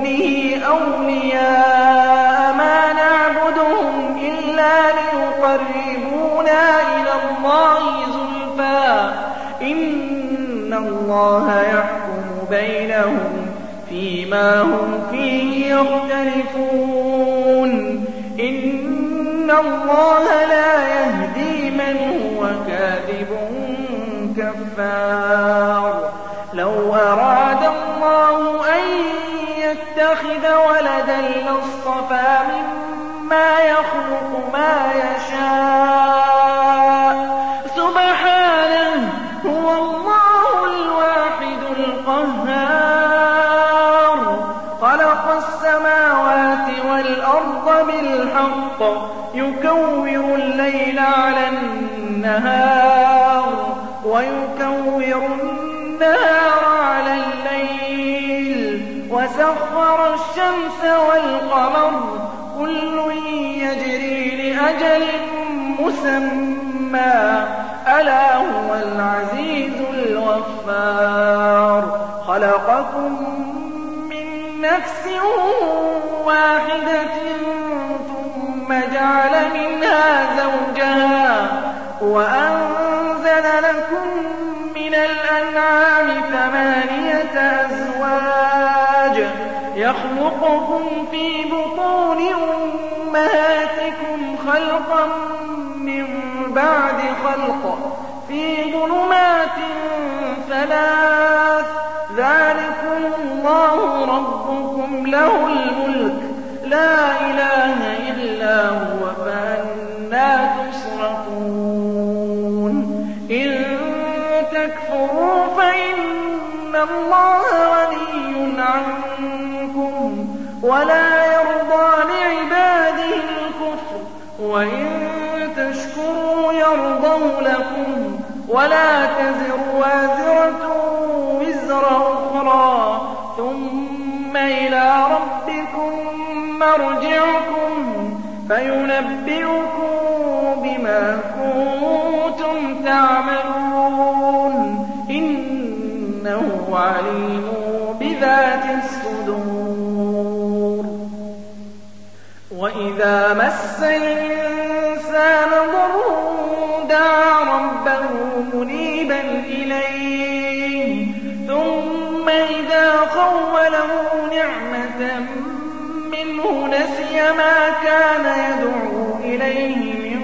دونه أولياء ما نعبدهم إلا ليقربونا إلى الله زلفى. إن الله يحكم بينهم فيما هم فيه يختلفون. إن الله لا يهدي من هو كاذب كفار. لأجل مسمى ألا هو العزيز الغفار. خلقكم من نفس واحدة ثم جعل منها زوجها وأنزل لكم من الأنعام ثمانية أزواج يخلقكم في بطون خلقا من بعد خلق في ظلمات ثلاث. ذلكم الله ربكم له الملك. لا إله إلا هو فأنا تصرفون إن تكفروا فإن الله غني عنكم ولا وإن تشكروا يرضوا لكم ولا تزر وازرة وزر أخرى ثم إلى ربكم مرجعكم فينبئكم بما كنتم تعملون إنه عليم بذات الصدور وإذا مس الإنسان ضر دعا ربه منيبا إليه ثم إذا خوله نعمة منه نسي ما كان يدعو إليه من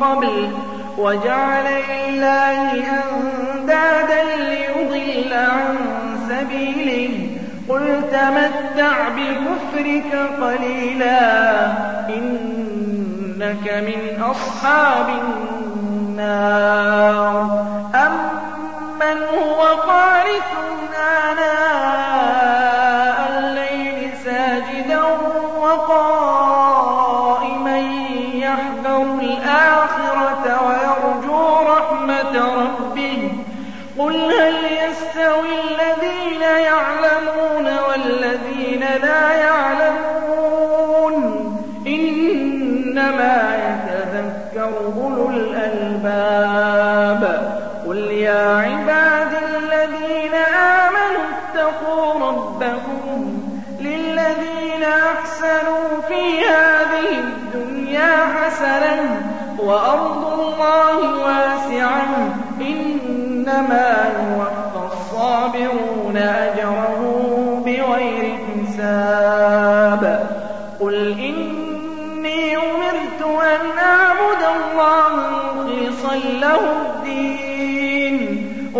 قبل وجعل لله أندادا ليضل عن سبيله. قل تمتع بكفرك قليلا إنك من أصحاب النار. أمن هو قانت يا عبادي الذين آمنوا اتقوا ربكم للذين أحسنوا في هذه الدنيا حسنة وأرض الله واسعة إنما يوفى الصابرون أجرهم بغير حساب. قل إني أمرت أن أعبد الله مخلصا له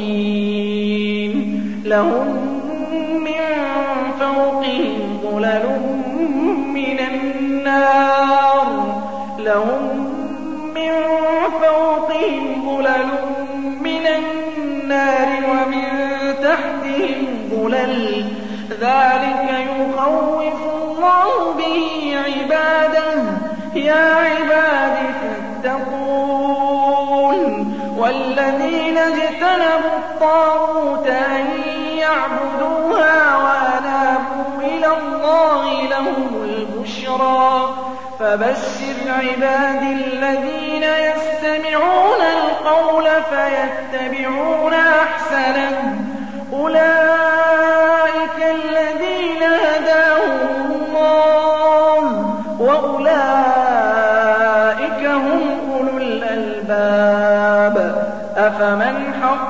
الْمُبِينُ لَهُم مِّن فَوْقِهِمْ ظُلَلٌ مِّنَ النَّارِ. لَهُم مِّن فَوْقِهِمْ ظُلَلٌ مِّنَ النَّارِ وَمِن تَحْتِهِمْ ظُلَلٌ ۚ. ذَٰلِكَ يُخَوِّفُ اجْتَنَبُوا الطَّاغُوتَ أَن يَعْبُدُوهَا وَأَنَابُوا إِلَى اللَّهِ لَهُمُ الْبُشْرَىٰ ۚ. فَبَشِّرْ عِبَادِي الَّذِينَ يَسْتَمِعُونَ الْقَوْلَ فَيَتَّبِعُونَ أَحْسَنَهُ ۚ. أُولَٰئِكَ الَّذِينَ هَدَاهُمُ اللَّهُ ۖ وَأُولَٰئِكَ هُمْ أُولُو الْأَلْبَابِ. أَفَمَنْ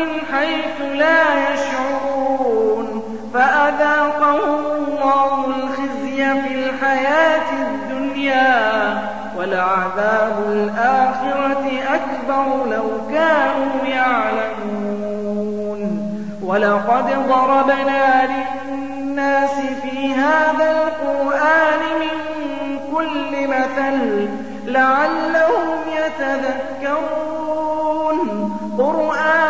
مِنْ حَيْثُ لَا يَشْعُرُونَ فَأَذَاقَهُمُ اللَّهُ الْخِزْيَ فِي الْحَيَاةِ الدُّنْيَا ۖ وَلَعَذَابُ الْآخِرَةِ أَكْبَرُ لَوْ كَانُوا يَعْلَمُونَ. وَلَقَدْ ضَرَبْنَا لِلنَّاسِ فِي هَٰذَا الْقُرْآنِ مِن كُلِّ مَثَلٍ لَّعَلَّهُمْ يَتَذَكَّرُونَ. قُرْآنًا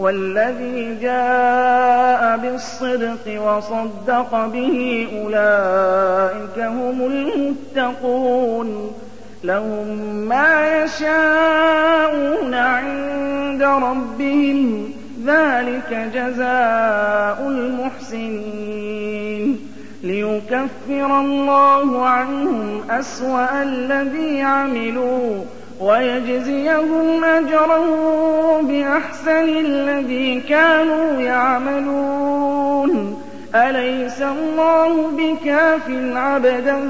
والذي جاء بالصدق وصدق به أولئك هم المتقون. لهم ما يشاءون عند ربهم. ذلك جزاء المحسنين. ليكفر الله عنهم أسوأ الذي عملوا. ويجزيهم أجرهم بأحسن الذي كانوا يعملون. أليس الله بكاف عبده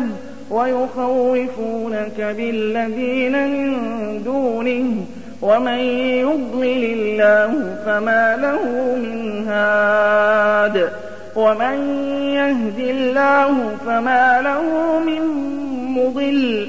ويخوفونك بالذين من دونه؟ ومن يضلل الله فما له من هاد. ومن يهد الله فما له من مضل.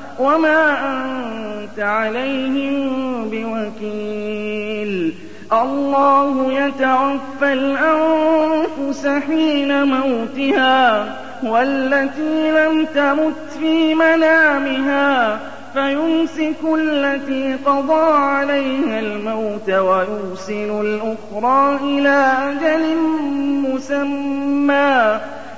وَمَا أَنتَ عَلَيْهِم بِوَكِيلٍ. اللَّهُ يَتَوَفَّى الْأَنفُسَ حِينَ مَوْتِهَا وَالَّتِي لَمْ تَمُتْ فِي مَنَامِهَا فَيُمْسِكُ الَّتِي قَضَىٰ عَلَيْهَا الْمَوْتَ وَيُرْسِلُ الْأُخْرَىٰ إِلَىٰ أَجَلٍ مُّسَمًّى.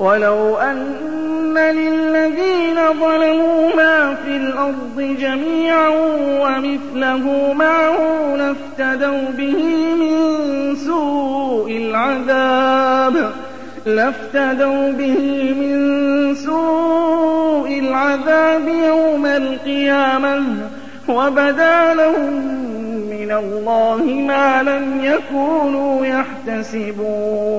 وَلَوْ أَنَّ لِلَّذِينَ ظَلَمُوا مَا فِي الْأَرْضِ جَمِيعًا وَمِثْلَهُ مَعَهُ لَافْتَدَوْا بِهِ مِن سُوءِ الْعَذَابِ لَافْتَدَوْا بِهِ مِن سُوءِ الْعَذَابِ يَوْمَ الْقِيَامَةِ وَبَدَا لَهُم مِّنَ اللَّهِ مَا لَمْ يَكُونُوا يَحْتَسِبُونَ.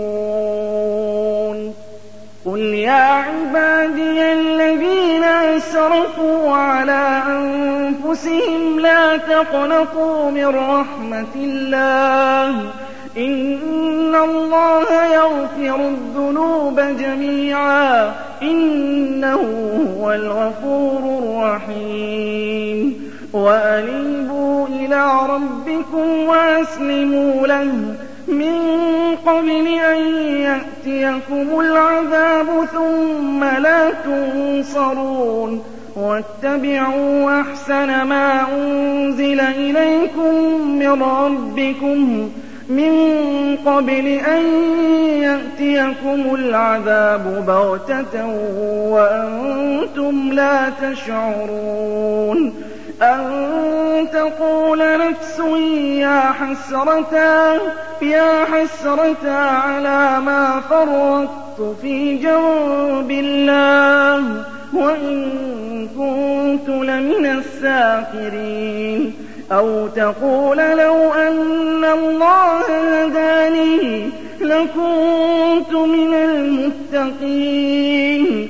قل يا عبادي الذين أسرفوا على أنفسهم لا تقنطوا من رحمة الله إن الله يغفر الذنوب جميعا إنه هو الغفور الرحيم وأنيبوا إلى ربكم وأسلموا له من قبل أن يأتيكم العذاب ثم لا تنصرون واتبعوا أحسن ما أنزل إليكم من ربكم من قبل أن يأتيكم العذاب بغتة وأنتم لا تشعرون أن تقول نفس يا حسرتا يا حسرتا على ما فرطت في جنب الله وإن كنت لمن الساخرين. أو تقول لو أن الله هداني لكنت من المتقين.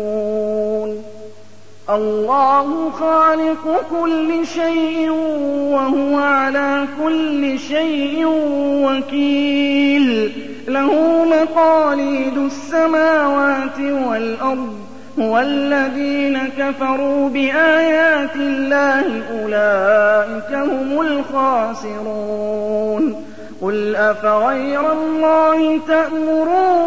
الله خالق كل شيء وهو على كل شيء وكيل. له مقاليد السماوات والأرض. والذين كفروا بآيات الله أولئك هم الخاسرون. قل أفغير الله تأمروني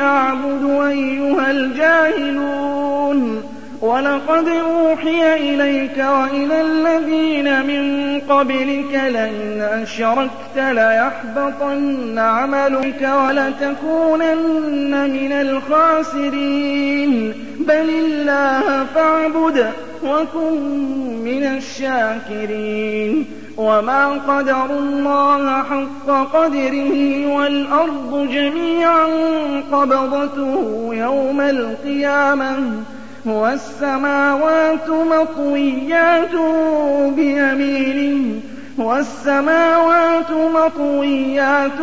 أعبد أيها الجاهلون ولقد أوحي إليك وإلى الذين من قبلك لئن أشركت ليحبطن عملك ولتكونن من الخاسرين بل الله فاعبد وكن من الشاكرين وما قدروا الله حق قدره والأرض جميعا قبضته يوم القيامة والسماوات مطويات بيمينه والسماوات مطويات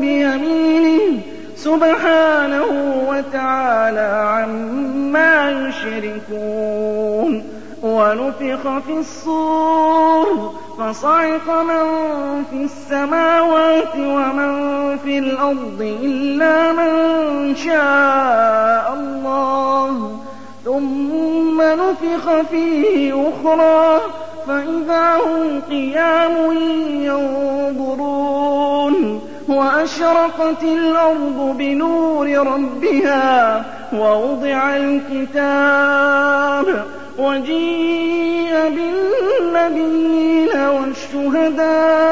بيمينه سبحانه وتعالى عما يشركون ونفخ في الصور فصعق من في السماوات ومن في الأرض إلا من شاء الله. ثم نفخ فيه أخرى فإذا هم قيام ينظرون. وأشرقت الأرض بنور ربها ووضع الكتاب وجيء بالنبيين والشهداء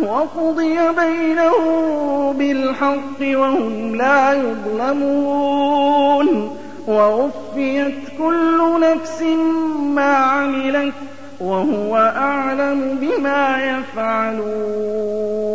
وقضي بينهم بالحق وهم لا يظلمون ووفيت كل نفس ما عملت وهو أعلم بما يفعلون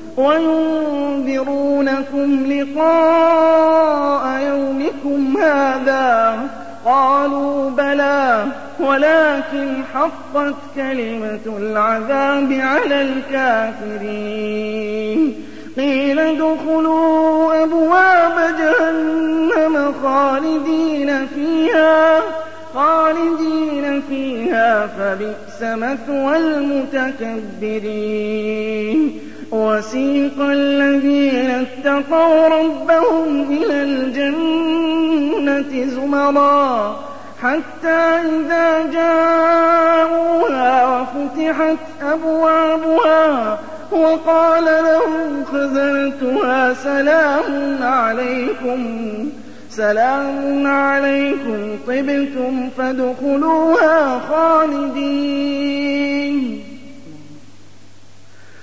وينذرونكم لقاء يومكم هذا. قالوا بلى ولكن حقت كلمة العذاب على الكافرين. قيل ادخلوا أبواب جهنم خالدين فيها خالدين فيها فبئس مثوى المتكبرين. وسيق الذين اتقوا ربهم إلى الجنة زمرا حتى إذا جاءوها وفتحت أبوابها وقال لهم خزنتها سلام عليكم سلام عليكم طبتم فادخلوها خالدين.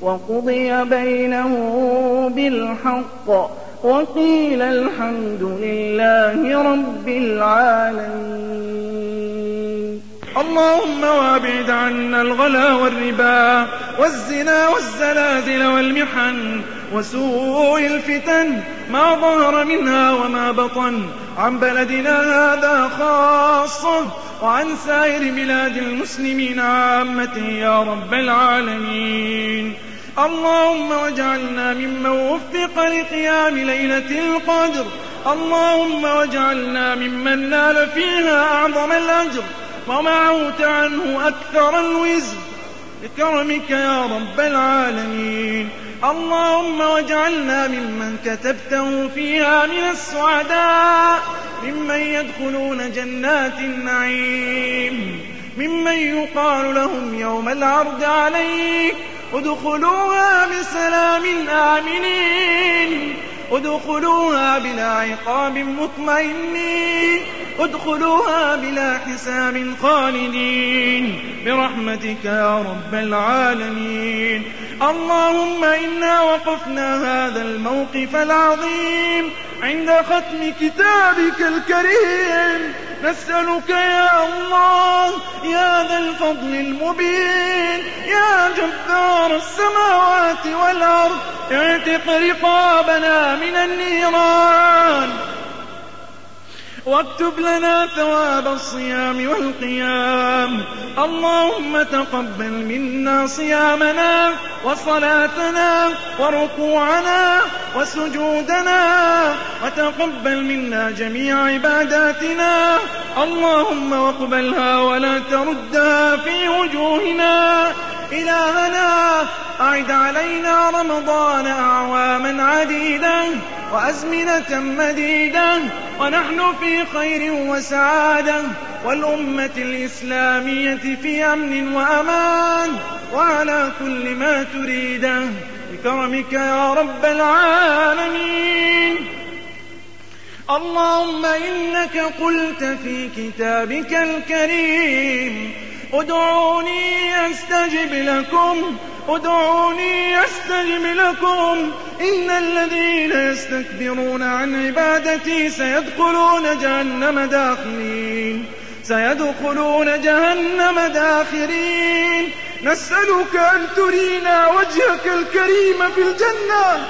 وقضي بينهم بالحق وقيل الحمد لله رب العالمين. اللهم وابعد عنا الغلا والربا والزنا والزلازل والمحن وسوء الفتن ما ظهر منها وما بطن عن بلدنا هذا خاصة وعن سائر بلاد المسلمين عامة يا رب العالمين. اللهم واجعلنا ممن وفق لقيام ليلة القدر. اللهم واجعلنا ممن نال فيها أعظم الأجر. ومعوت عنه أكثر الوزر. بكرمك يا رب العالمين. اللهم واجعلنا ممن كتبته فيها من السعداء. ممن يدخلون جنات النعيم. ممن يقال لهم يوم العرض عليك. ادخلوها بسلام آمنين. ادخلوها بلا عقاب مطمئنين. ادخلوها بلا حساب خالدين. برحمتك يا رب العالمين. اللهم إنا وقفنا هذا الموقف العظيم عند ختم كتابك الكريم. نسألك يا الله يا ذا الفضل المبين. يا جبار السماوات والأرض. اعتق رقابنا من النيران. واكتب لنا ثواب الصيام والقيام. اللهم تقبل منا صيامنا وصلاتنا وركوعنا وسجودنا وتقبل منا جميع عباداتنا. اللهم واقبلها ولا تردها في وجوهنا. إلهنا أعد علينا رمضان أعواما عديدة وأزمنة مديدة ونحن في خير وسعادة والأمة الإسلامية في أمن وأمان وعلى كل ما تريده بكرمك يا رب العالمين. اللهم إنك قلت في كتابك الكريم ادعوني أستجب لكم. ادعوني أستجب لكم. إن الذين يستكبرون عن عبادتي سيدخلون جهنم داخلين سيدخلون جهنم داخرين. نسألك أن ترينا وجهك الكريم في الجنة.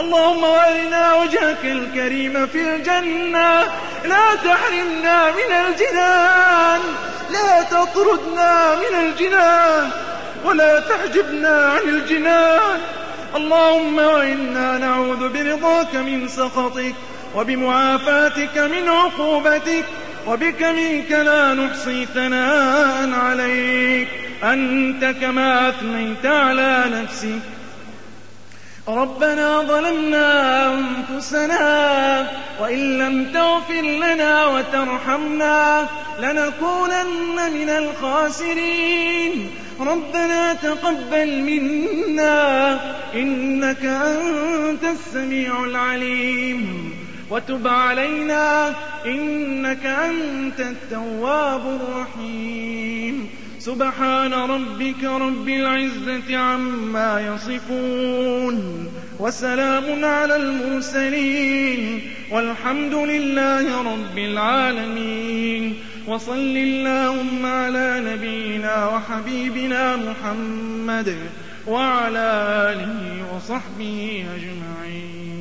اللهم أرنا وجهك الكريم في الجنة. لا تحرمنا من الجنان. لا تطردنا من الجنان. ولا تحجبنا عن الجنان. اللهم وإنا نعوذ برضاك من سخطك وبمعافاتك من عقوبتك وبك منك لا نحصي ثناء عليك. أنت كما أثنيت على نفسك. ربنا ظلمنا أنفسنا وإن لم تغفر لنا وترحمنا لنكونن من الخاسرين. ربنا تقبل منا إنك أنت السميع العليم. وتب علينا إنك أنت التواب الرحيم. سبحان ربك رب العزة عما يصفون وسلام على المرسلين والحمد لله رب العالمين وصل اللهم على نبينا وحبيبنا محمد وعلى آله وصحبه أجمعين